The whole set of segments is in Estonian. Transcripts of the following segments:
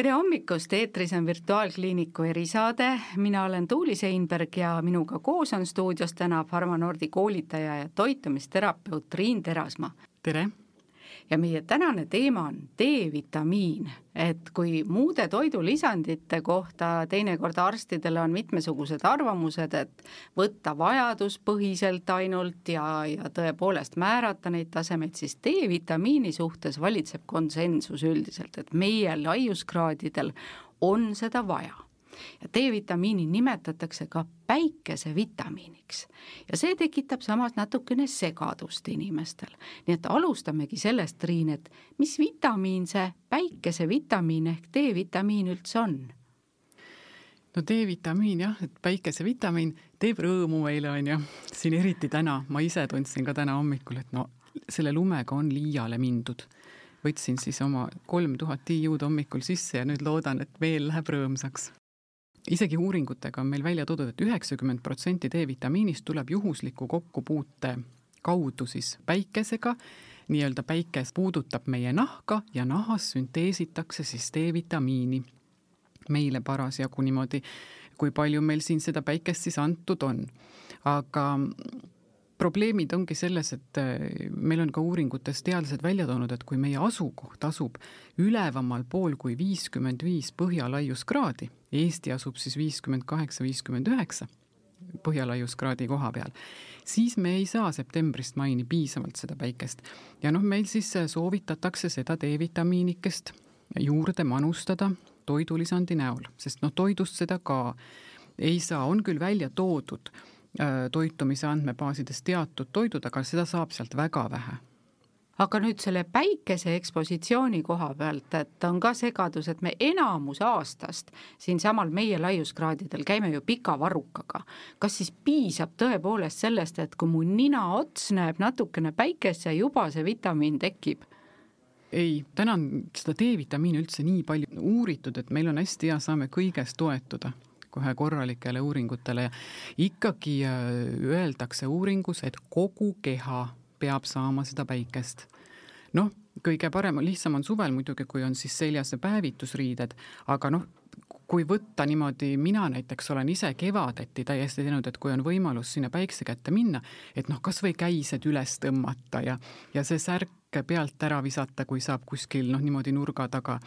tere hommikust, eetris on Virtuaalkliiniku erisaade, mina olen Tuuli Seinberg ja minuga koos on stuudios täna Pharmanordi koolitaja ja toitumisterapeut Triin Terasmaa. tere! Ja meie tänane teema on D-vitamiin, et kui muude toidulisandite kohta teinekord arstidel on mitmesugused arvamused, et võtta vajaduspõhiselt ainult ja, ja tõepoolest määrata neid tasemeid, siis D-vitamiini suhtes valitseb konsensus üldiselt, et meie laiuskraadidel on seda vaja ja D-vitamiini nimetatakse ka päikesevitamiiniks ja see tekitab samas natukene segadust inimestel. nii et alustamegi sellest, Triin, et mis vitamiin see päikesevitamiin ehk D-vitamiin üldse on? no D-vitamiin jah, et päikesevitamiin teeb rõõmu meile, on ju, siin eriti täna, ma ise tundsin ka täna hommikul, et no selle lumega on liiale mindud. võtsin siis oma kolm tuhat tiiud hommikul sisse ja nüüd loodan, et veel läheb rõõmsaks isegi uuringutega on meil välja toodud et, et üheksakümmend protsenti D-vitamiinist tuleb juhusliku kokkupuute kaudu siis päikesega, nii-öelda päikes puudutab meie nahka ja nahas sünteesitakse siis D-vitamiini meile parasjagu niimoodi, kui palju meil siin seda päikest siis antud on. aga probleemid ongi selles, et äh, meil on ka uuringutes teadlased välja toonud, et kui meie asukoht asub ülevamal pool kui viiskümmend viis põhjalaiuskraadi, Eesti asub siis viiskümmend kaheksa, viiskümmend üheksa põhjalaiuskraadi koha peal, siis me ei saa septembrist maini piisavalt seda päikest. ja noh, meil siis soovitatakse seda D-vitamiinikest juurde manustada toidulisandi näol, sest noh, toidust seda ka ei saa, on küll välja toodud Äh, toitumise andmebaasides teatud toidud, aga seda saab sealt väga vähe aga nüüd selle päikese ekspositsiooni koha pealt, et on ka segadus, et me enamus aastast siinsamal meie laiuskraadidel käime ju pika varrukaga. kas siis piisab tõepoolest sellest, et kui mu ninaots näeb natukene päikest ja juba see vitamiin tekib? ei, täna on seda D-vitamiini üldse nii palju uuritud, et meil on hästi hea, saame kõiges toetuda kohe korralikele uuringutele ja ikkagi äh, öeldakse uuringus, et kogu keha peab saama seda päikest. noh, kõige parem, lihtsam on suvel muidugi, kui on siis seljas päevitusriided, aga noh, kui võtta niimoodi, mina näiteks olen ise kevadeti täiesti teinud, et kui on võimalus sinna päikse kätte minna, et noh, kasvõi käised üles tõmmata ja, ja see särk pealt ära visata, kui saab kuskil noh, niimoodi nurga taga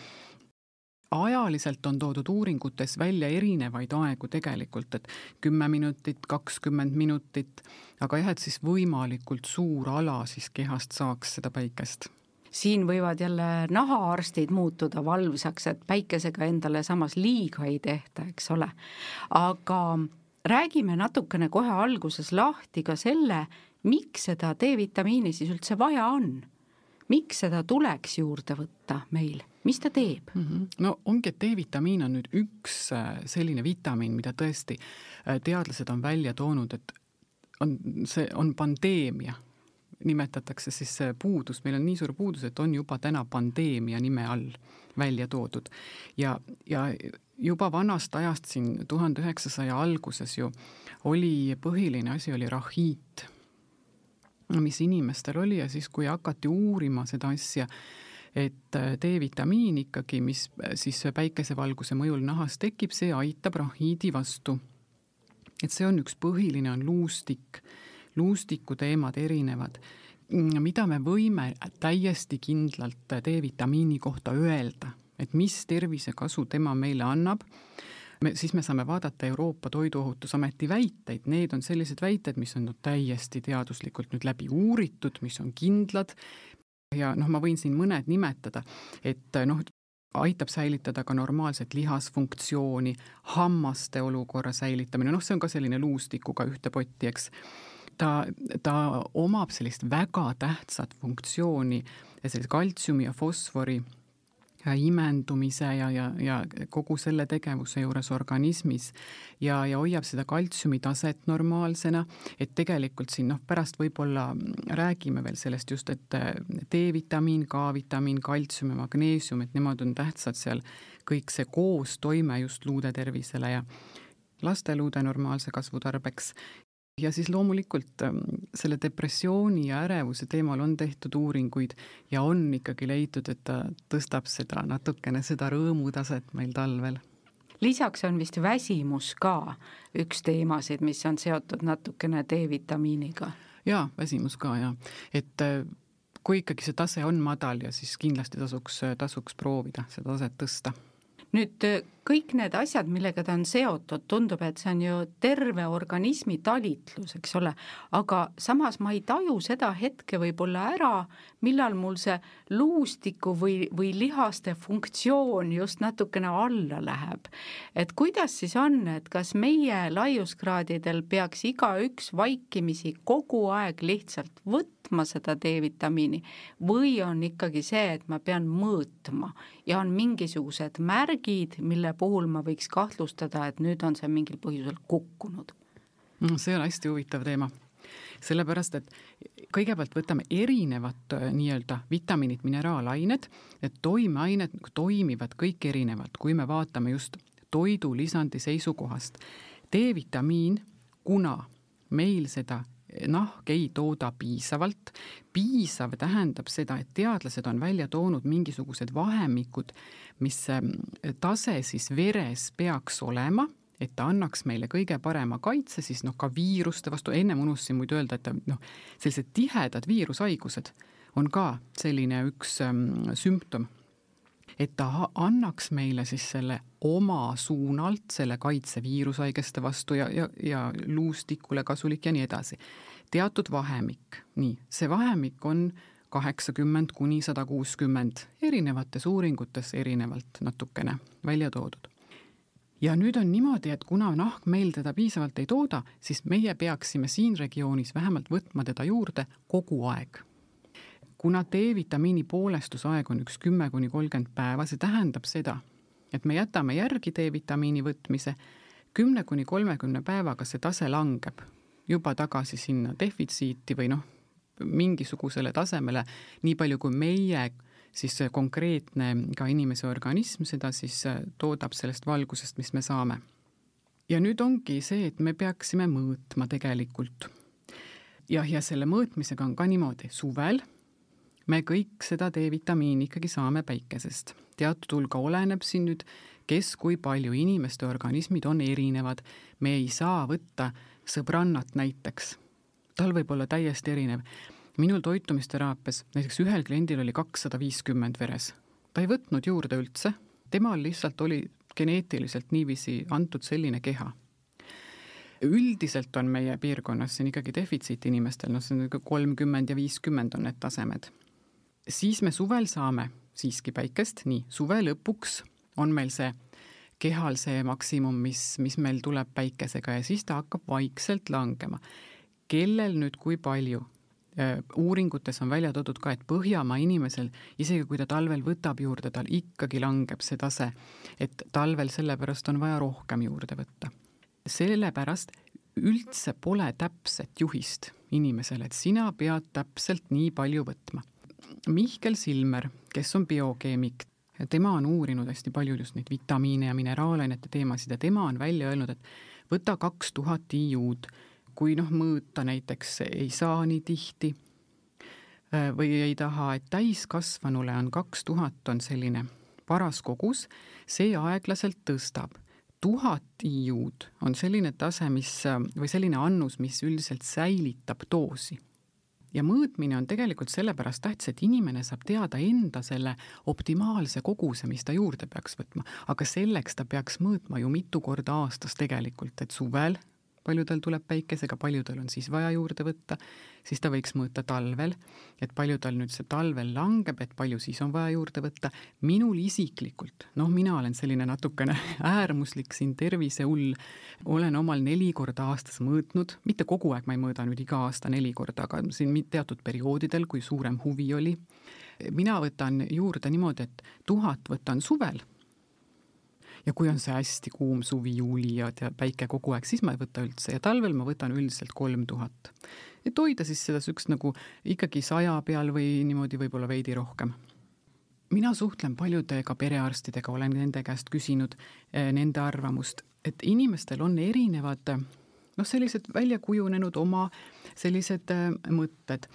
ajaliselt on toodud uuringutes välja erinevaid aegu tegelikult, et kümme minutit, kakskümmend minutit, aga jah, et siis võimalikult suur ala siis kehast saaks seda päikest siin võivad jälle nahaarstid muutuda valvsaks, et päikesega endale samas liiga ei tehta, eks ole. aga räägime natukene kohe alguses lahti ka selle, miks seda D-vitamiini siis üldse vaja on. Miks seda tuleks juurde võtta meil mis ta teeb mm? -hmm. no ongi, et D-vitamiin on nüüd üks äh, selline vitamiin, mida tõesti äh, teadlased on välja toonud, et on, see on pandeemia, nimetatakse siis see puudus, meil on nii suur puudus, et on juba täna pandeemia nime all välja toodud. ja, ja juba vanast ajast siin tuhande üheksasaja alguses ju oli põhiline asi oli rahiit, mis inimestel oli ja siis, kui hakati uurima seda asja, et äh, D-vitamiin ikkagi, mis äh, siis päikesevalguse mõjul nahas tekib, see aitab rahiidi vastu. et see on üks põhiline, on luustik, luustiku teemad erinevad. Mm, mida me võime täiesti kindlalt D-vitamiini kohta öelda, et mis tervisekasu tema meile annab, me, siis me saame vaadata Euroopa Toiduohutusameti väiteid, need on sellised väited, mis on no, täiesti teaduslikult nüüd läbi uuritud, mis on kindlad, ja noh, ma võin siin mõned nimetada, et noh, aitab säilitada ka normaalset lihasfunktsiooni, hammaste olukorra säilitamine, noh, see on ka selline luustikuga ühte potti, eks. ta, ta omab sellist väga tähtsat funktsiooni, sellist kaltsiumi ja fosfori imendumise ja, ja, ja kogu selle tegevuse juures organismis ja, ja hoiab seda kaltsiumi taset normaalsena, et tegelikult siin noh, pärast võib-olla räägime veel sellest just, et D-vitamiin, K-vitamiin, kaltsium ja magneesium, et nemad on tähtsad seal, kõik see koostoime just luude tervisele ja laste luude normaalse kasvu tarbeks ja siis loomulikult ähm, selle depressiooni ja ärevuse teemal on tehtud uuringuid ja on ikkagi leitud, et ta tõstab seda natukene, seda rõõmutaset meil talvel. lisaks on vist väsimus ka üks teemasid, mis on seotud natukene D-vitamiiniga. jaa, väsimus ka jaa, et äh, kui ikkagi see tase on madal ja siis kindlasti tasuks, tasuks proovida seda taset tõsta nüüd kõik need asjad, millega ta on seotud, tundub, et see on ju terve organismi talitlus, eks ole, aga samas ma ei taju seda hetke võib-olla ära, millal mul see luustiku või, või lihaste funktsioon just natukene alla läheb. et kuidas siis on, et kas meie laiuskraadidel peaks igaüks vaikimisi kogu aeg lihtsalt võtma seda D-vitamiini või on ikkagi see, et ma pean mõõtma ja on mingisugused märgid, mille puhul ma võiks kahtlustada, et nüüd on see mingil põhjusel kukkunud? see on hästi huvitav teema sellepärast, et kõigepealt võtame erinevad äh, nii-öelda vitamiinid, mineraalained, et toimeained toimivad kõik erinevalt, kui me vaatame just toidulisandi seisukohast. D-vitamiin, kuna meil seda nahk ei tooda piisavalt. piisav tähendab seda, et teadlased on välja toonud mingisugused vahemikud, mis ähm, tase siis veres peaks olema et ta annaks meile kõige parema kaitse siis noh, ka viiruste vastu, ennem unustasin muidu öelda, et noh, sellised tihedad viirushaigused on ka selline üks ähm, sümptom et ta annaks meile siis selle oma suunalt selle kaitse viirushaigeste vastu ja, ja, ja luustikule kasulik ja nii edasi. teatud vahemik, nii, see vahemik on kaheksakümmend kuni sada kuuskümmend, erinevates uuringutes erinevalt natukene välja toodud. ja nüüd on niimoodi, et kuna nahk meil teda piisavalt ei tooda, siis meie peaksime siin regioonis vähemalt võtma teda juurde kogu aeg kuna D-vitamiini poolestusaeg on üks kümme kuni kolmkümmend päeva, see tähendab seda, et me jätame järgi D-vitamiini võtmise, kümne kuni kolmekümne päevaga see tase langeb juba tagasi sinna defitsiiti või noh, mingisugusele tasemele, nii palju kui meie siis konkreetne ka inimese organism seda siis toodab sellest valgusest, mis me saame. ja nüüd ongi see, et me peaksime mõõtma tegelikult. jah, ja selle mõõtmisega on ka niimoodi, suvel me kõik seda D-vitamiini ikkagi saame päikesest. teatud hulga oleneb siin nüüd, kes kui palju, inimeste organismid on erinevad. me ei saa võtta sõbrannat näiteks, tal võib olla täiesti erinev. minul toitumisteraapias näiteks ühel kliendil oli kakssada viiskümmend veres, ta ei võtnud juurde üldse, temal lihtsalt oli geneetiliselt niiviisi antud selline keha üldiselt on meie piirkonnas siin ikkagi defitsiit inimestel, noh, see on kolmkümmend ja viiskümmend on need tasemed siis me suvel saame siiski päikest, nii, suve lõpuks on meil see kehal see maksimum, mis, mis meil tuleb päikesega ja siis ta hakkab vaikselt langema. kellel nüüd kui palju? Uuringutes on välja toodud ka, et Põhjamaa inimesel, isegi kui ta talvel võtab juurde, tal ikkagi langeb see tase, et talvel sellepärast on vaja rohkem juurde võtta. sellepärast üldse pole täpset juhist inimesele, et sina pead täpselt nii palju võtma Mihkel Silmer, kes on biokeemik, tema on uurinud hästi palju just neid vitamiine ja mineraalainete teemasid ja tema on välja öelnud, et võta kaks tuhat IU-d, kui noh, mõõta näiteks ei saa nii tihti äh, või ei taha, et täiskasvanule on kaks tuhat, on selline paras kogus, see aeglaselt tõstab. tuhat IU-d on selline tase, mis või selline annus, mis üldiselt säilitab doosi ja mõõtmine on tegelikult sellepärast tähtis, et inimene saab teada enda selle optimaalse koguse, mis ta juurde peaks võtma, aga selleks ta peaks mõõtma ju mitu korda aastas tegelikult, et suvel palju tal tuleb päikesega, palju tal on siis vaja juurde võtta, siis ta võiks mõõta talvel, et palju tal nüüd see talvel langeb, et palju siis on vaja juurde võtta. minul isiklikult, noh, mina olen selline natukene äärmuslik siin tervisehull, olen omal neli korda aastas mõõtnud, mitte kogu aeg, ma ei mõõda nüüd iga aasta neli korda, aga siin teatud perioodidel, kui suurem huvi oli. mina võtan juurde niimoodi, et tuhat võtan suvel ja kui on see hästi kuum suvi, juuli ja tead, päike kogu aeg, siis ma ei võta üldse. Ja talvel ma võtan üldiselt kolm tuhat. et hoida siis seda niisugust nagu ikkagi saja peal või niimoodi võib-olla veidi rohkem. Mina suhtlen paljude ka perearstidega, olen nende käest küsinud eh, nende arvamust, et inimestel on erinevad noh, sellised välja kujunenud oma sellised äh, mõtted.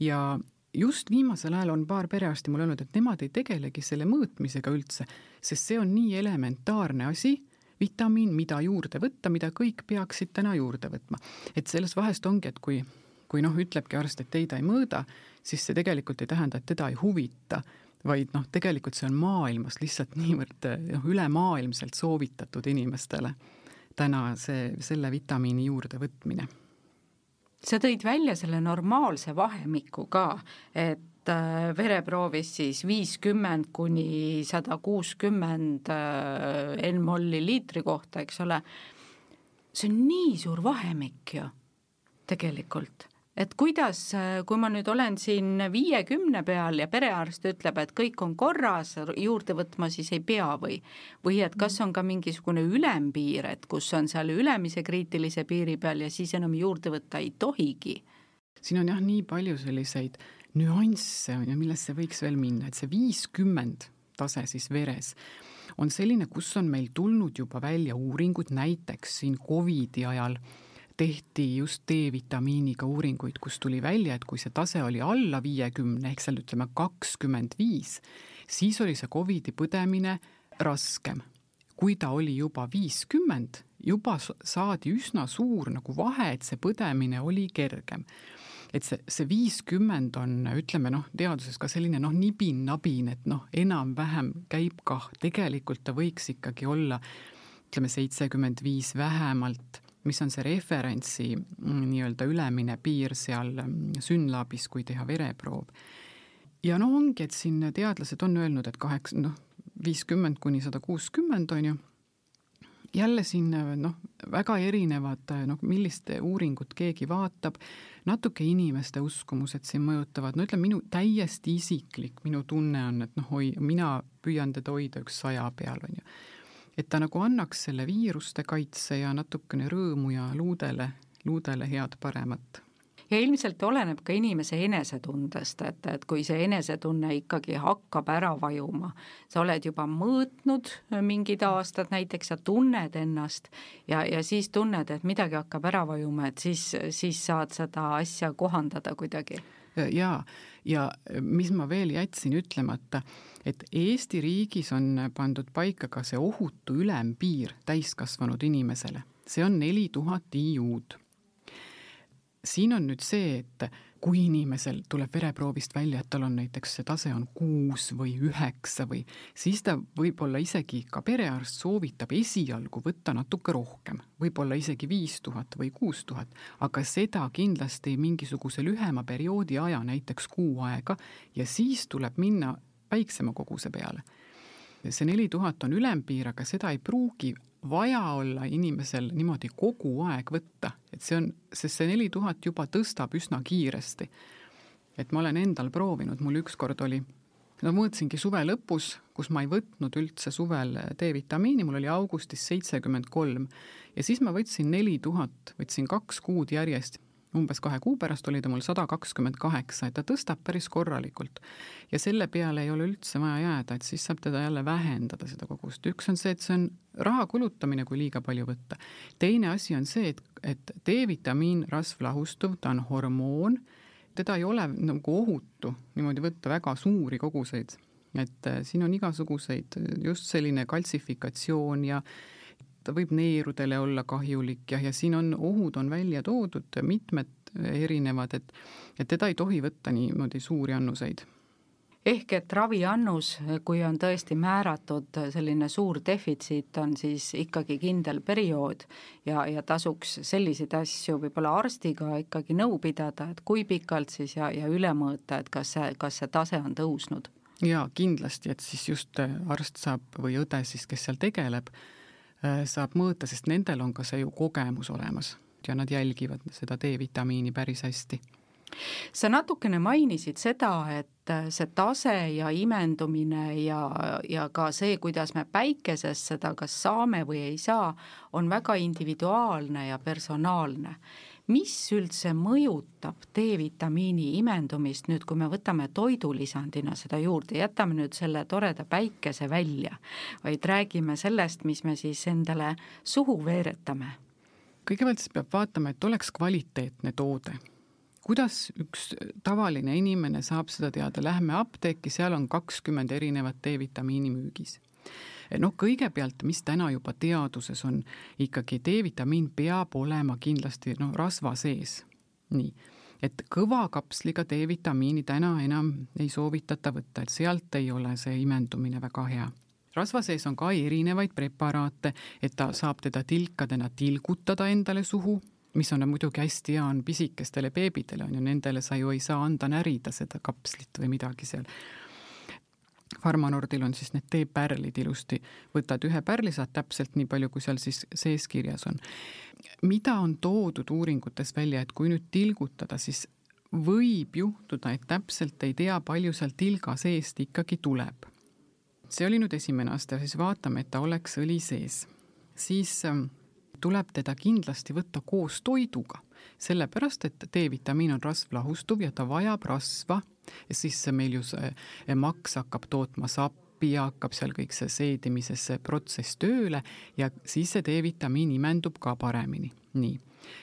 Ja just viimasel ajal on paar perearsti mulle öelnud, et nemad ei tegelegi selle mõõtmisega üldse, sest see on nii elementaarne asi, vitamiin, mida juurde võtta, mida kõik peaksid täna juurde võtma. et selles vahest ongi, et kui, kui noh, ütlebki arst, et ei, ta ei mõõda, siis see tegelikult ei tähenda, et teda ei huvita, vaid noh, tegelikult see on maailmas lihtsalt niivõrd noh, ülemaailmselt soovitatud inimestele täna see, selle vitamiini juurdevõtmine sa tõid välja selle normaalse vahemiku ka, et äh, vereproovis siis viiskümmend kuni sada kuuskümmend äh, N-molli liitri kohta, eks ole. see on nii suur vahemik ju tegelikult et kuidas, kui ma nüüd olen siin viiekümne peal ja perearst ütleb, et kõik on korras, juurde võtma siis ei pea või, või et kas on ka mingisugune ülempiir, et kus on seal ülemise kriitilise piiri peal ja siis enam juurde võtta ei tohigi? siin on jah, nii palju selliseid nüansse on ju, millesse võiks veel minna, et see viiskümmend tase siis veres on selline, kus on meil tulnud juba välja uuringud, näiteks siin Covidi ajal tehti just D-vitamiiniga uuringuid, kus tuli välja, et kui see tase oli alla viiekümne ehk seal ütleme kakskümmend viis, siis oli see Covidi põdemine raskem. kui ta oli juba viiskümmend, juba saadi üsna suur nagu vahe, et see põdemine oli kergem et see, see viiskümmend on, ütleme noh, teaduses ka selline noh, nibin-nabin, et noh, enam-vähem käib kah, tegelikult ta võiks ikkagi olla ütleme seitsekümmend viis vähemalt mis on see referentsi mm, nii-öelda ülemine piir seal mm, SYNLABis, kui teha vereproov. ja no ongi, et siin teadlased on öelnud, et kaheksa, noh, viiskümmend kuni sada kuuskümmend on ju, jälle siin noh, väga erinevad noh, millist uuringut keegi vaatab, natuke inimeste uskumused siin mõjutavad, no ütleme, minu täiesti isiklik, minu tunne on, et noh, oi, mina püüan teda hoida üks saja peal, on ju. Et ta nagu annaks selle viiruste kaitse ja natukene rõõmu ja luudele, luudele head-paremat ja ilmselt oleneb ka inimese enesetundest, et, et kui see enesetunne ikkagi hakkab ära vajuma, sa oled juba mõõtnud mingid aastad näiteks ja tunned ennast ja, ja siis tunned, et midagi hakkab ära vajuma, et siis, siis saad seda asja kohandada kuidagi. jaa, ja mis ma veel jätsin ütlemata et Eesti riigis on pandud paika ka see ohutu ülempiir täiskasvanud inimesele, see on neli tuhat IU-d. Siin on nüüd see, et kui inimesel tuleb vereproovist välja, et tal on näiteks see tase on kuus või üheksa või siis ta võib-olla isegi ka perearst soovitab esialgu võtta natuke rohkem, võib-olla isegi viis tuhat või kuus tuhat, aga seda kindlasti mingisuguse lühema perioodi aja, näiteks kuu aega ja siis tuleb minna väiksema koguse peale. See neli tuhat on ülempiir, aga seda ei pruugi vaja olla inimesel niimoodi kogu aeg võtta, et see on, sest see neli tuhat juba tõstab üsna kiiresti. et ma olen endal proovinud, mul ükskord oli, no mõõtsingi suve lõpus, kus ma ei võtnud üldse suvel D-vitamiini, mul oli augustis seitsekümmend kolm ja siis ma võtsin neli tuhat, võtsin kaks kuud järjest umbes kahe kuu pärast oli ta mul sada kakskümmend kaheksa, et ta tõstab päris korralikult. ja selle peale ei ole üldse vaja jääda, et siis saab teda jälle vähendada, seda kogust. üks on see, et see on raha kulutamine, kui liiga palju võtta. teine asi on see, et, et D-vitamiin, rasvlahustuv, ta on hormoon, teda ei ole nagu ohutu niimoodi võtta väga suuri koguseid. et äh, siin on igasuguseid, just selline kaltsifikatsioon ja ta võib neerudele olla kahjulik ja, ja siin on, ohud on välja toodud, mitmed erinevad, et, et teda ei tohi võtta niimoodi suuri annuseid ehk et raviannus, kui on tõesti määratud selline suur defitsiit, on siis ikkagi kindel periood ja, ja tasuks selliseid asju võib-olla arstiga ikkagi nõu pidada, et kui pikalt siis ja, ja üle mõõta, et kas see, kas see tase on tõusnud? jaa, kindlasti, et siis just arst saab või õde siis, kes seal tegeleb, saab mõõta, sest nendel on ka see ju kogemus olemas ja nad jälgivad seda D-vitamiini päris hästi. sa natukene mainisid seda, et äh, see tase ja imendumine ja, ja ka see, kuidas me päikeses seda kas saame või ei saa, on väga individuaalne ja personaalne mis üldse mõjutab D-vitamiini imendumist? Nüüd, kui me võtame toidulisandina seda juurde, jätame nüüd selle toreda päikese välja, vaid räägime sellest, mis me siis endale suhu veeretame. Kõigepealt siis peab vaatama, et oleks kvaliteetne toode. kuidas üks tavaline inimene saab seda teada, lähme apteeki, seal on kakskümmend erinevat D-vitamiini müügis noh, kõigepealt, mis täna juba teaduses on, ikkagi D-vitamiin peab olema kindlasti noh, rasva sees. nii, et kõva kapsliga D-vitamiini täna enam ei soovitata võtta, et sealt ei ole see imendumine väga hea. Rasva sees on ka erinevaid preparaate, et ta saab teda tilkadena tilgutada endale suhu, mis on muidugi hästi hea, on pisikestele beebidele, on ju, nendele sa ju ei saa anda närida seda kapslit või midagi seal Farmanordil on siis need teepärlid ilusti, võtad ühe pärli, saad täpselt nii palju, kui seal siis sees kirjas on. mida on toodud uuringutes välja, et kui nüüd tilgutada, siis võib juhtuda, et täpselt ei tea, palju seal tilga seest ikkagi tuleb. see oli nüüd esimene aste, siis vaatame, et ta oleks õli sees. siis ähm, tuleb teda kindlasti võtta koos toiduga, sellepärast et D-vitamiin on rasvlahustuv ja ta vajab rasva ja siis meil ju see maks hakkab tootma sappi ja hakkab seal kõik see seedimises see protsess tööle ja siis see D-vitamiin imendub ka paremini, nii.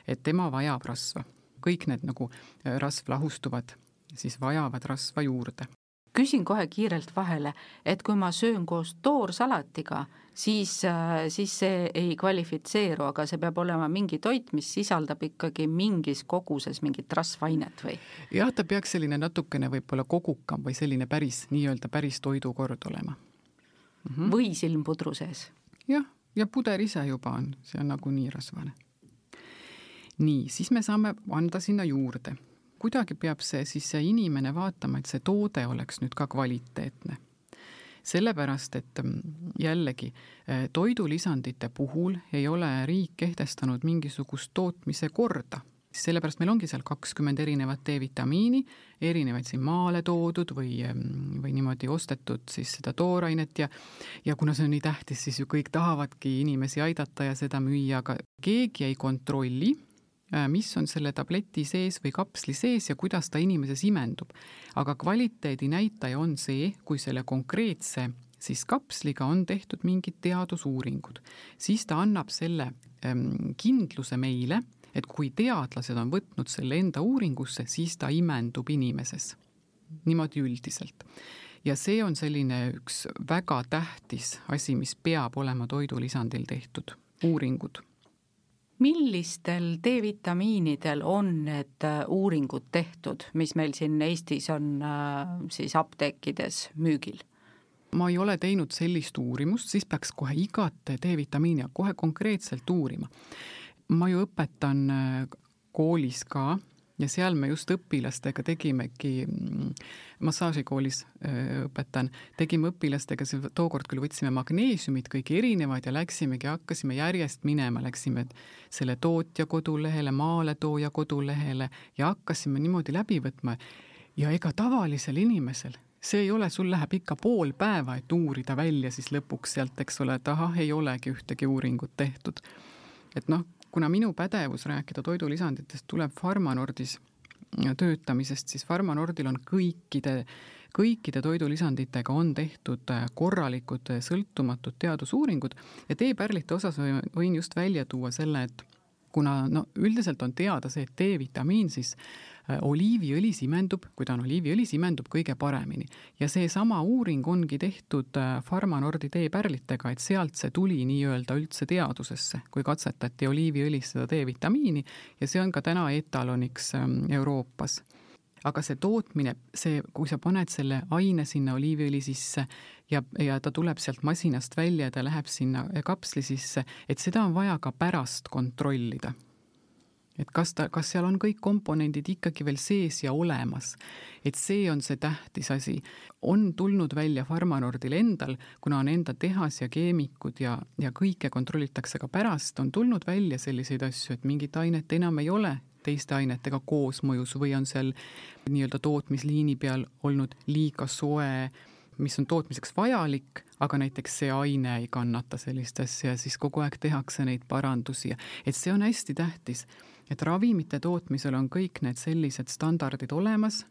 et tema vajab rasva. kõik need nagu rasvlahustuvad siis vajavad rasva juurde küsin kohe kiirelt vahele, et kui ma söön koos toorsalatiga, siis, äh, siis see ei kvalifitseeru, aga see peab olema mingi toit, mis sisaldab ikkagi mingis koguses mingit rasvainet või? jah, ta peaks selline natukene võib-olla kogukam või selline päris, nii-öelda päris toidukord olema mm. -hmm. või silmpudru sees? jah, ja puder ise juba on, see on nagunii rasvane. nii, siis me saame anda sinna juurde kuidagi peab see siis see inimene vaatama, et see toode oleks nüüd ka kvaliteetne. sellepärast, et mm, jällegi eh, toidulisandite puhul ei ole riik kehtestanud mingisugust tootmise korda sellepärast meil ongi seal kakskümmend erinevat D-vitamiini, erinevaid siin maale toodud või, mm, või niimoodi ostetud siis seda toorainet ja ja kuna see on nii tähtis, siis ju kõik tahavadki inimesi aidata ja seda müüa, aga keegi ei kontrolli mis on selle tableti sees või kapsli sees ja kuidas ta inimeses imendub. aga kvaliteedi näitaja on see, kui selle konkreetse siis kapsliga on tehtud mingid teadusuuringud, siis ta annab selle ähm, kindluse meile, et kui teadlased on võtnud selle enda uuringusse, siis ta imendub inimeses. niimoodi üldiselt. ja see on selline üks väga tähtis asi, mis peab olema toidulisandil tehtud, uuringud millistel D-vitamiinidel on need äh, uuringud tehtud, mis meil siin Eestis on äh, siis apteekides müügil? ma ei ole teinud sellist uurimust, siis peaks kohe igat D-vitamiini kohe konkreetselt uurima. ma ju õpetan äh, koolis ka ja seal me just õpilastega tegimegi, mm, massaažikoolis õpetan, tegime õpilastega, tookord küll võtsime magneesiumid kõik erinevad ja läksimegi, hakkasime järjest minema, läksime selle tootja kodulehele, maaletooja kodulehele ja hakkasime niimoodi läbi võtma. ja ega tavalisel inimesel see ei ole, sul läheb ikka pool päeva, et uurida välja siis lõpuks sealt, eks ole, et ahah, ei olegi ühtegi uuringut tehtud. et noh, kuna minu pädevus rääkida toidulisanditest tuleb Farmanordis töötamisest, siis Farmanordil on kõikide, kõikide toidulisanditega on tehtud äh, korralikud äh, sõltumatud teadusuuringud. Ja teepärlite osas võin just välja tuua selle, et kuna no üldiselt on teada see, et D-vitamiin siis Äh, oliiviõlis imendub, kui ta on oliiviõlis, imendub kõige paremini. ja seesama uuring ongi tehtud Farmanordi äh, D-pärlitega, et sealt see tuli nii-öelda üldse teadusesse, kui katsetati oliiviõlis seda D-vitamiini ja see on ka täna etaloniks ähm, Euroopas aga see tootmine, see, kui sa paned selle aine sinna oliiviõli sisse ja, ja ta tuleb sealt masinast välja ja ta läheb sinna kapsli sisse, et seda on vaja ka pärast kontrollida et kas ta, kas seal on kõik komponendid ikkagi veel sees ja olemas. et see on see tähtis asi. on tulnud välja Farmanordil endal, kuna on enda tehas ja keemikud ja, ja kõike kontrollitakse ka pärast, on tulnud välja selliseid asju, et mingit ainet enam ei ole teiste ainetega koosmõjus või on seal nii-öelda tootmisliini peal olnud liiga soe mis on tootmiseks vajalik, aga näiteks see aine ei kannata sellist asja ja siis kogu aeg tehakse neid parandusi ja et see on hästi tähtis, et ravimite tootmisel on kõik need sellised standardid olemas,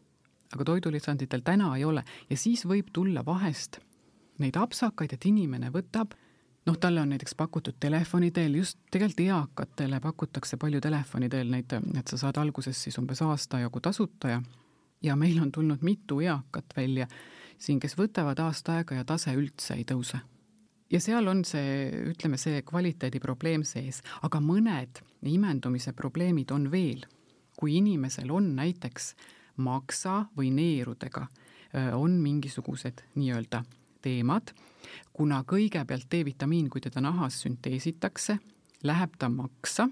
aga toidulisanditel täna ei ole ja siis võib tulla vahest neid apsakaid, et inimene võtab noh, talle on näiteks pakutud telefoni teel, just tegelikult eakatele pakutakse palju telefoni teel neid, et sa saad alguses siis umbes aasta jagu tasuta ja ja meil on tulnud mitu eakat välja siin, kes võtavad aasta aega ja tase üldse ei tõuse. Ja seal on see, ütleme, see kvaliteedi probleem sees, aga mõned imendumise probleemid on veel. kui inimesel on näiteks maksa või neerudega on mingisugused nii-öelda teemad, kuna kõigepealt D-vitamiin, kui teda nahas sünteesitakse, läheb ta maksa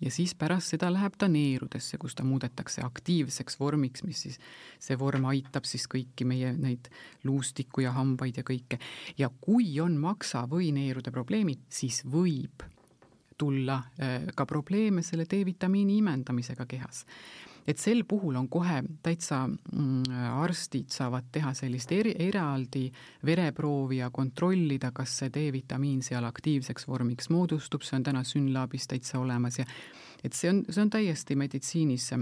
ja siis pärast seda läheb ta neerudesse, kus ta muudetakse aktiivseks vormiks, mis siis, see vorm aitab siis kõiki meie neid luustikku ja hambaid ja kõike. ja kui on maksa või neerude probleemid, siis võib tulla äh, ka probleeme selle D-vitamiini imendamisega kehas et sel puhul on kohe täitsa mm, arstid saavad teha sellist eri, eraldi vereproovi ja kontrollida, kas see D-vitamiin seal aktiivseks vormiks moodustub, see on täna Synlabis täitsa olemas ja et see on, see on täiesti meditsiinis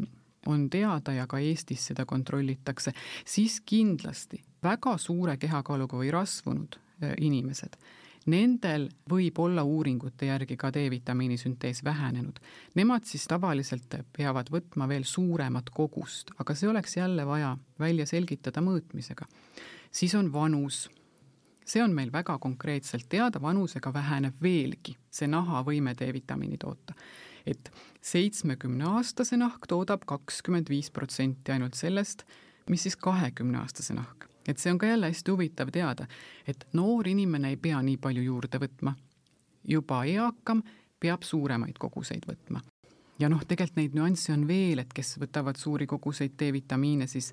on teada ja ka Eestis seda kontrollitakse, siis kindlasti väga suure kehakaaluga või rasvunud äh, inimesed Nendel võib olla uuringute järgi ka D-vitamiini süntees vähenenud. Nemad siis tavaliselt peavad võtma veel suuremat kogust, aga see oleks jälle vaja välja selgitada mõõtmisega. siis on vanus. see on meil väga konkreetselt teada, vanusega väheneb veelgi see nahavõime D-vitamiini toota et seitsmekümne aastase nahk toodab kakskümmend viis protsenti ainult sellest, mis siis kahekümne aastase nahk et see on ka jälle hästi huvitav teada, et noor inimene ei pea nii palju juurde võtma. juba eakam peab suuremaid koguseid võtma. ja noh, tegelikult neid nüansse on veel, et kes võtavad suuri koguseid D-vitamiine, siis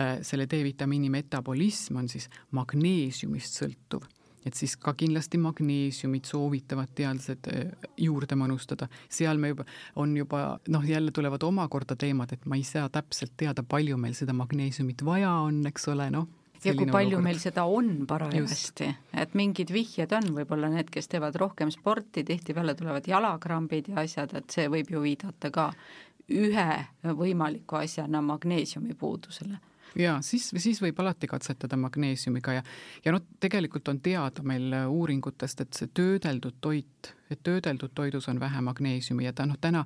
äh, selle D-vitamiini metabolism on siis magneesiumist sõltuv et siis ka kindlasti magneesiumit soovitavad teadlased äh, juurde manustada. seal me juba, on juba noh, jälle tulevad omakorda teemad, et ma ei saa täpselt teada, palju meil seda magneesiumit vaja on, eks ole, noh, ja kui palju olukord. meil seda on parajasti, et mingid vihjed on võib-olla need, kes teevad rohkem sporti, tihtipeale tulevad jalakrambid ja asjad, et see võib ju viidata ka ühe võimaliku asjana magneesiumi puudusele. Ja siis, siis võib alati katsetada magneesiumiga ja, ja noh, tegelikult on teada meil uuringutest, et see töödeldud toit, et töödeldud toidus on vähe magneesiumi ja ta noh, täna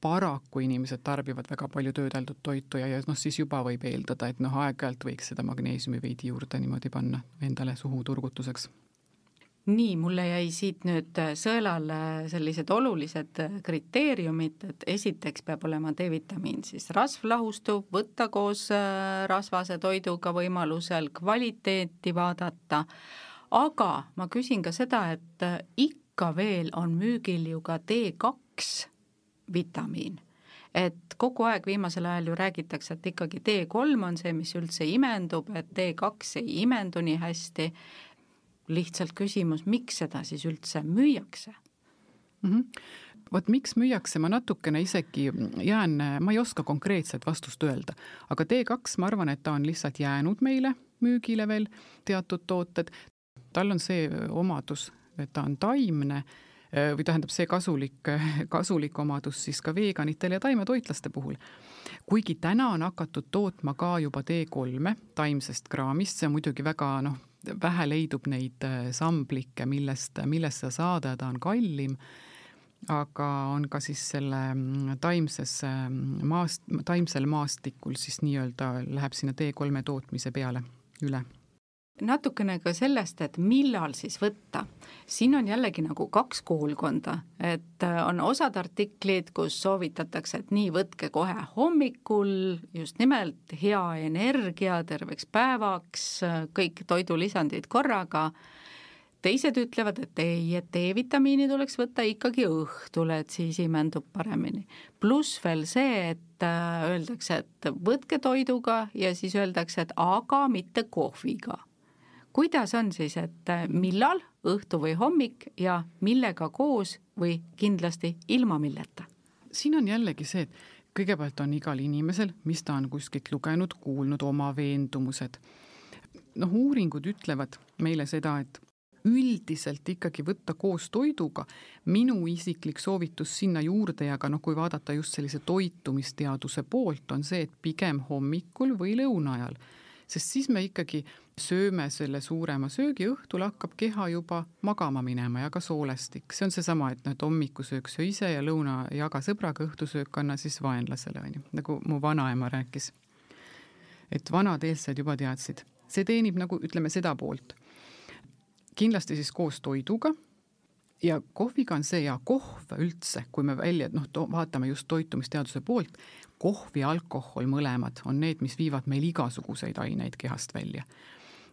paraku inimesed tarbivad väga palju töödeldud toitu ja, ja noh, siis juba võib eeldada, et noh, aeg-ajalt võiks seda magneesiumi veidi juurde niimoodi panna endale suhu turgutuseks nii, mulle jäi siit nüüd äh, sõelale sellised olulised äh, kriteeriumid, et esiteks peab olema D-vitamiin siis rasvlahustuv, võtta koos äh, rasvase toiduga võimalusel, kvaliteeti vaadata, aga ma küsin ka seda, et ikka veel on müügil ju ka D2 vitamiin et kogu aeg viimasel ajal ju räägitakse, et ikkagi D3 on see, mis üldse imendub, et D2 ei imendu nii hästi. lihtsalt küsimus, miks seda siis üldse müüakse mm? -hmm vot miks müüakse, ma natukene isegi jään, ma ei oska konkreetset vastust öelda, aga D2, ma arvan, et ta on lihtsalt jäänud meile müügile veel, teatud tooted. tal on see omadus, et ta on taimne või tähendab see kasulik, kasulik omadus siis ka veganitele ja taimetoitlaste puhul. kuigi täna on hakatud tootma ka juba D3-e taimsest kraamist, see on muidugi väga noh, vähe leidub neid äh, samblikke, millest, millest seda saada ja ta on kallim aga on ka siis selle mm, taimses mm, maast, taimsel maastikul siis nii-öelda läheb sinna D3 tootmise peale üle natukene ka sellest, et millal siis võtta. siin on jällegi nagu kaks koolkonda, et äh, on osad artiklid, kus soovitatakse, et nii, võtke kohe hommikul just nimelt hea energia terveks päevaks, kõik toidulisandid korraga, teised ütlevad, et ei, et D-vitamiini tuleks võtta ikkagi õhtul, et siis imendub paremini. pluss veel see, et äh, öeldakse, et võtke toiduga ja siis öeldakse, et aga mitte kohviga kuidas on siis, et äh, millal, õhtu või hommik ja millega koos või kindlasti ilma milleta? siin on jällegi see, et kõigepealt on igal inimesel, mis ta on kuskilt lugenud, kuulnud, oma veendumused. noh, uuringud ütlevad meile seda, et üldiselt ikkagi võtta koos toiduga. minu isiklik soovitus sinna juurde ja ka noh, kui vaadata just sellise toitumisteaduse poolt, on see, et pigem hommikul või lõuna ajal sest siis me ikkagi sööme selle suurema söögi, õhtul hakkab keha juba magama minema ja ka soolestik, see on seesama, et noh, et hommikusöök söö ise ja lõuna jaga sõbraga, õhtusöök anna siis vaenlasele, on ju, nagu mu vanaema rääkis. et vanad eestlased juba teadsid, see teenib nagu ütleme seda poolt. kindlasti siis koos toiduga ja kohviga on see ja kohv üldse, kui me välja, noh, vaatame just toitumisteaduse poolt, kohv ja alkohol mõlemad on need, mis viivad meil igasuguseid aineid kehast välja.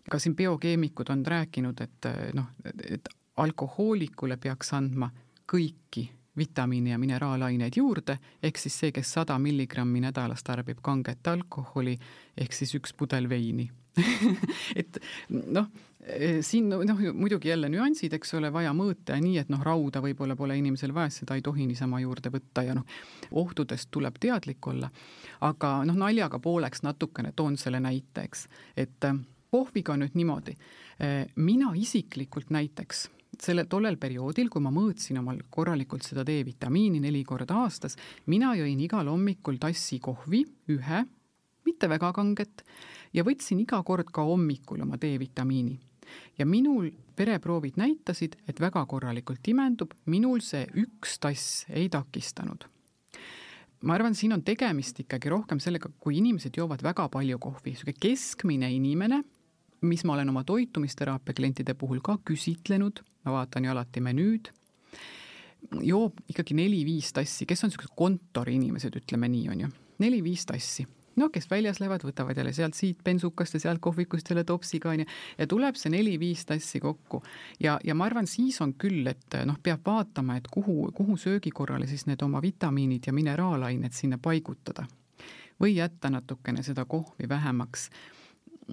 ka siin biokeemikud on rääkinud, et noh, et alkohoolikule peaks andma kõiki vitamiine ja mineraalaineid juurde, ehk siis see, kes sada milligrammi nädalas tarbib kanget alkoholi, ehk siis üks pudel veini et noh, siin noh, muidugi jälle nüansid, eks ole, vaja mõõta ja nii, et noh, rauda võib-olla pole inimesel vaja, seda ei tohi niisama juurde võtta ja noh, ohtudest tuleb teadlik olla. aga noh, naljaga pooleks natukene toon selle näite, eks, et äh, kohviga on nüüd niimoodi, äh, mina isiklikult näiteks selle, tollel perioodil, kui ma mõõtsin omal korralikult seda D-vitamiini neli korda aastas, mina jõin igal hommikul tassi kohvi, ühe, mitte väga kanget, ja võtsin iga kord ka hommikul oma D-vitamiini. ja minul vereproovid näitasid, et väga korralikult imendub, minul see üks tass ei takistanud. Ma arvan, siin on tegemist ikkagi rohkem sellega, kui inimesed joovad väga palju kohvi, niisugune keskmine inimene, mis ma olen oma toitumisteraapia klientide puhul ka küsitlenud, ma vaatan ju alati menüüd, joob ikkagi neli-viis tassi, kes on niisugused kontoriinimesed, ütleme nii, on ju, neli-viis tassi no kes väljas lähevad, võtavad jälle sealt siit bensukast ja sealt kohvikust jälle topsiga onju ja tuleb see neli-viis tassi kokku. ja, ja ma arvan, siis on küll, et noh, peab vaatama, et kuhu, kuhu söögikorrale siis need oma vitamiinid ja mineraalained sinna paigutada. või jätta natukene seda kohvi vähemaks.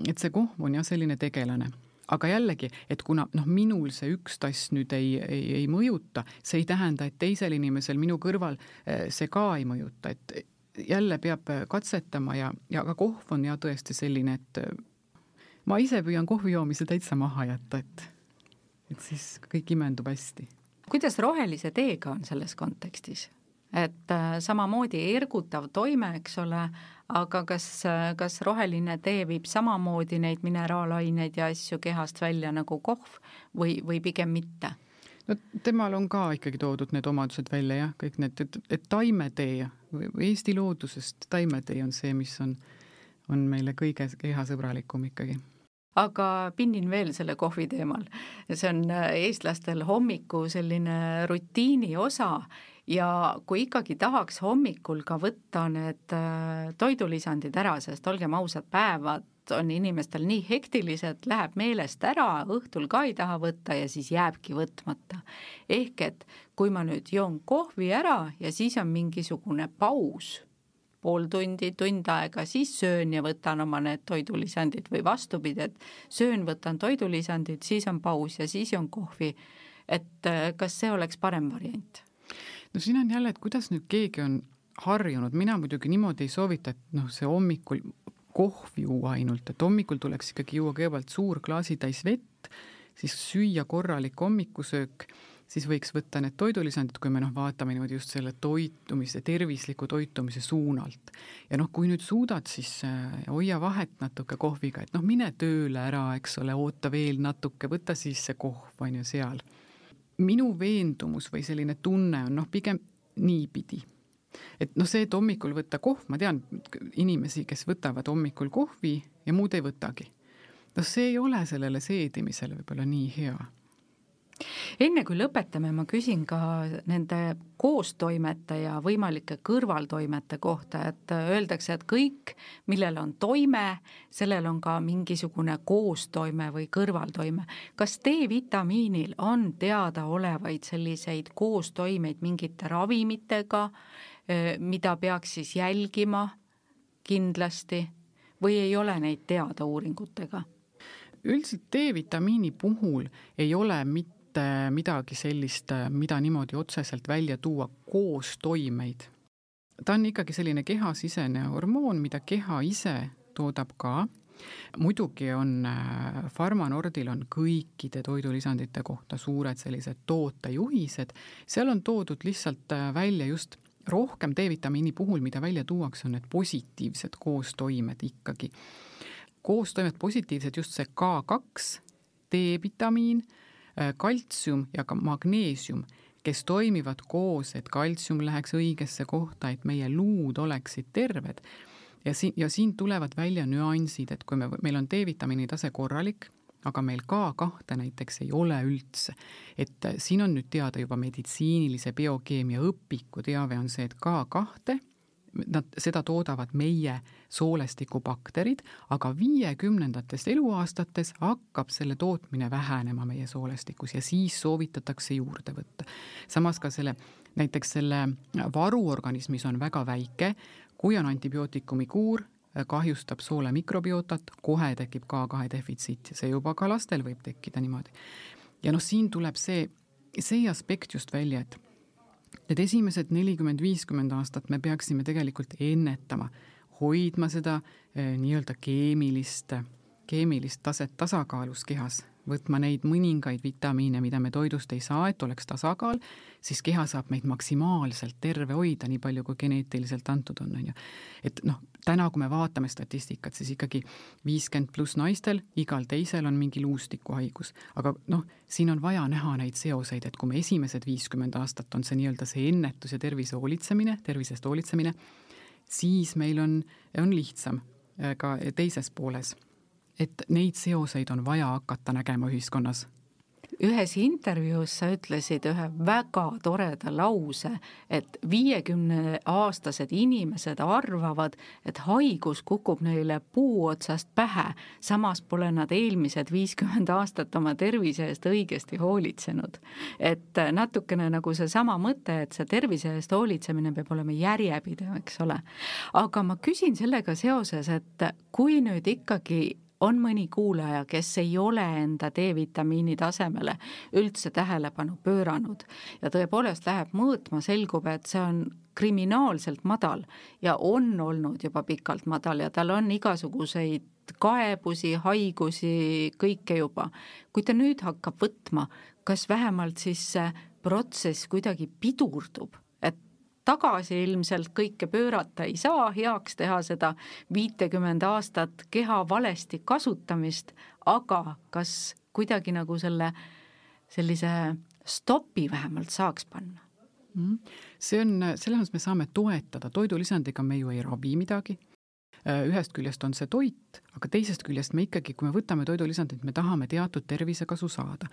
et see kohv on jah, selline tegelane aga jällegi, et kuna noh, minul see üks tass nüüd ei, ei, ei mõjuta, see ei tähenda, et teisel inimesel minu kõrval eh, see ka ei mõjuta, et jälle peab katsetama ja, ja ka kohv on ja tõesti selline, et ma ise püüan kohvi joomise täitsa maha jätta, et, et siis kõik imendub hästi. kuidas rohelise teega on selles kontekstis? et äh, samamoodi ergutav toime, eks ole, aga kas, kas roheline tee viib samamoodi neid mineraalaineid ja asju kehast välja nagu kohv või, või pigem mitte? No temal on ka ikkagi toodud need omadused välja jah, kõik need, et, et taimetee Eesti loodusest taimetee on see, mis on, on meile kõige kehasõbralikum ikkagi aga pinnin veel selle kohvi teemal. see on äh, eestlastel hommiku selline rutiini osa ja kui ikkagi tahaks hommikul ka võtta need äh, toidulisandid ära, sest olgem ausad, päevad on inimestel nii hektilised, läheb meelest ära, õhtul ka ei taha võtta ja siis jääbki võtmata. ehk et kui ma nüüd joon kohvi ära ja siis on mingisugune paus, pool tundi, tund aega, siis söön ja võtan oma need toidulisandid või vastupidi, et söön, võtan toidulisandid, siis on paus ja siis joon kohvi. et äh, kas see oleks parem variant? no siin on jälle, et kuidas nüüd keegi on harjunud, mina muidugi niimoodi ei soovita, et noh, see hommikul kohv juua ainult, et hommikul tuleks ikkagi juua kõigepealt suur klaasitäis vett, siis süüa korralik hommikusöök, siis võiks võtta need toidulisandid, kui me noh, vaatame niimoodi just selle toitumise, tervisliku toitumise suunalt. ja noh, kui nüüd suudad, siis äh, hoia vahet natuke kohviga, et noh, mine tööle ära, eks ole, oota veel natuke, võta siis see kohv, on ju, seal. minu veendumus või selline tunne on noh, pigem niipidi et noh, see, et hommikul võtta kohv, ma tean inimesi, kes võtavad hommikul kohvi ja muud ei võtagi. noh, see ei ole sellele seedimisele võib-olla nii hea enne kui lõpetame, ma küsin ka nende koostoimete ja võimalike kõrvaltoimete kohta, et öeldakse, et kõik, millel on toime, sellel on ka mingisugune koostoime või kõrvaltoime. kas D-vitamiinil on teadaolevaid selliseid koostoimeid mingite ravimitega, mida peaks siis jälgima kindlasti või ei ole neid teada uuringutega? üldiselt D-vitamiini puhul ei ole mitte midagi sellist, mida niimoodi otseselt välja tuua, koostoimeid. ta on ikkagi selline kehasisene hormoon, mida keha ise toodab ka muidugi on Pharma-Nordil on kõikide toidulisandite kohta suured sellised tootejuhised, seal on toodud lihtsalt välja just rohkem D-vitamiini puhul, mida välja tuuakse, on need positiivsed koostoimed ikkagi. koostoimed positiivsed just see K2, D-vitamiin, kaltsium ja ka magneesium, kes toimivad koos, et kaltsium läheks õigesse kohta, et meie luud oleksid terved. ja siin, ja siin tulevad välja nüansid, et kui me, meil on D-vitamiini tase korralik, aga meil K2 näiteks ei ole üldse. et siin on nüüd teada juba meditsiinilise biokeemia õpiku teave on see, et K2 nad, seda toodavad meie soolestikubakterid, aga viiekümnendates eluaastates hakkab selle tootmine vähenema meie soolestikus ja siis soovitatakse juurde võtta. samas ka selle, näiteks selle varuorganismis on väga väike, kui on antibiootikumi kuur, kahjustab soole mikrobiotat, kohe tekib K2 defitsiit ja see juba ka lastel võib tekkida niimoodi. ja noh, siin tuleb see, see aspekt just välja, et Need esimesed nelikümmend, viiskümmend aastat me peaksime tegelikult ennetama, hoidma seda eh, nii-öelda keemilist, keemilist taset tasakaalus kehas, võtma neid mõningaid vitamiine, mida me toidust ei saa, et oleks tasakaal, siis keha saab meid maksimaalselt terve hoida, nii palju kui geneetiliselt antud on, on ju. et noh, täna, kui me vaatame statistikat, siis ikkagi viiskümmend pluss naistel, igal teisel on mingi luustikuhaigus. aga noh, siin on vaja näha neid seoseid, et kui me esimesed viiskümmend aastat on see nii-öelda see ennetus ja tervise hoolitsemine, tervisest hoolitsemine, siis meil on, on lihtsam ka teises pooles. Et neid seoseid on vaja hakata nägema ühiskonnas ühes intervjuus sa ütlesid ühe väga toreda lause, et viiekümneaastased inimesed arvavad, et haigus kukub neile puu otsast pähe, samas pole nad eelmised viiskümmend aastat oma tervise eest õigesti hoolitsenud. et natukene nagu seesama mõte, et see tervise eest hoolitsemine peab olema järjepidev, eks ole. aga ma küsin sellega seoses, et kui nüüd ikkagi on mõni kuulaja, kes ei ole enda D-vitamiini tasemele üldse tähelepanu pööranud ja tõepoolest läheb mõõtma, selgub, et see on kriminaalselt madal ja on olnud juba pikalt madal ja tal on igasuguseid kaebusi, haigusi, kõike juba. kui ta nüüd hakkab võtma, kas vähemalt siis see protsess kuidagi pidurdub? Tagasi ilmselt kõike pöörata ei saa, heaks teha seda viitekümmend aastat keha valesti kasutamist, aga kas kuidagi nagu selle, sellise stopi vähemalt saaks panna? Mhm. see on, selles mõttes me saame toetada, toidulisandiga me ju ei ravi midagi, ühest küljest on see toit, aga teisest küljest me ikkagi, kui me võtame toidulisandit, me tahame teatud tervisekasu saada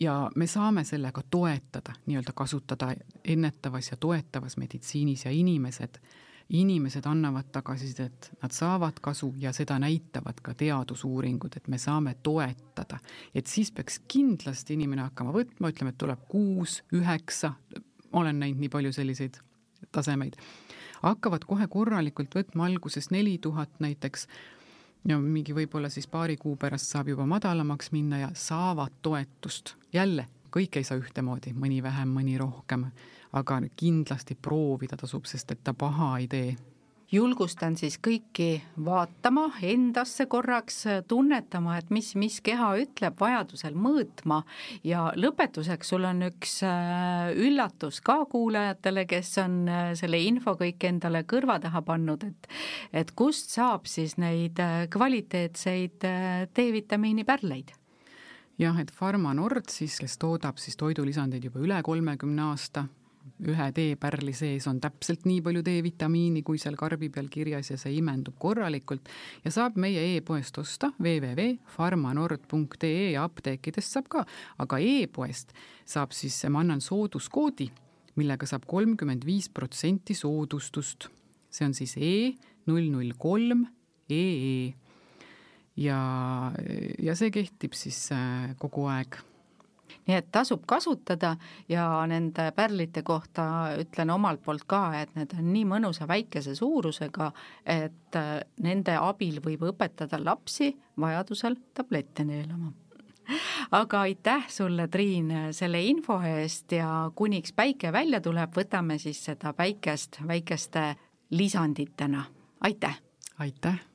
ja me saame sellega toetada, nii-öelda kasutada ennetavas ja toetavas meditsiinis ja inimesed, inimesed annavad tagasisidet, nad saavad kasu ja seda näitavad ka teadusuuringud, et me saame toetada. et siis peaks kindlasti inimene hakkama võtma, ütleme, et tuleb kuus, üheksa, olen näinud nii palju selliseid tasemeid, hakkavad kohe korralikult võtma alguses neli tuhat näiteks ja mingi võib-olla siis paari kuu pärast saab juba madalamaks minna ja saavad toetust. jälle, kõik ei saa ühtemoodi, mõni vähem, mõni rohkem, aga kindlasti proovida tasub, sest et ta paha ei tee julgustan siis kõiki vaatama endasse korraks, tunnetama, et mis, mis keha ütleb, vajadusel mõõtma ja lõpetuseks sul on üks äh, üllatus ka kuulajatele, kes on äh, selle info kõik endale kõrva taha pannud, et et kust saab siis neid äh, kvaliteetseid D-vitamiini pärleid? jah, et Pharma Nord siis, kes toodab siis toidulisandeid juba üle kolmekümne aasta, ühe teepärli sees on täpselt nii palju D-vitamiini, kui seal karbi peal kirjas ja see imendub korralikult. Ja saab meie e-poest osta www.farmanord.ee ja apteekidest saab ka, aga e-poest saab siis, ma annan sooduskoodi, millega saab kolmkümmend viis protsenti soodustust. see on siis E null null kolm EE ja, ja see kehtib siis äh, kogu aeg nii et tasub kasutada ja nende pärlite kohta ütlen omalt poolt ka, et need on nii mõnusa väikese suurusega, et äh, nende abil võib õpetada lapsi vajadusel tablette neelama aga aitäh sulle, Triin, selle info eest ja kuniks päike välja tuleb, võtame siis seda päikest väikeste lisanditena, aitäh! aitäh!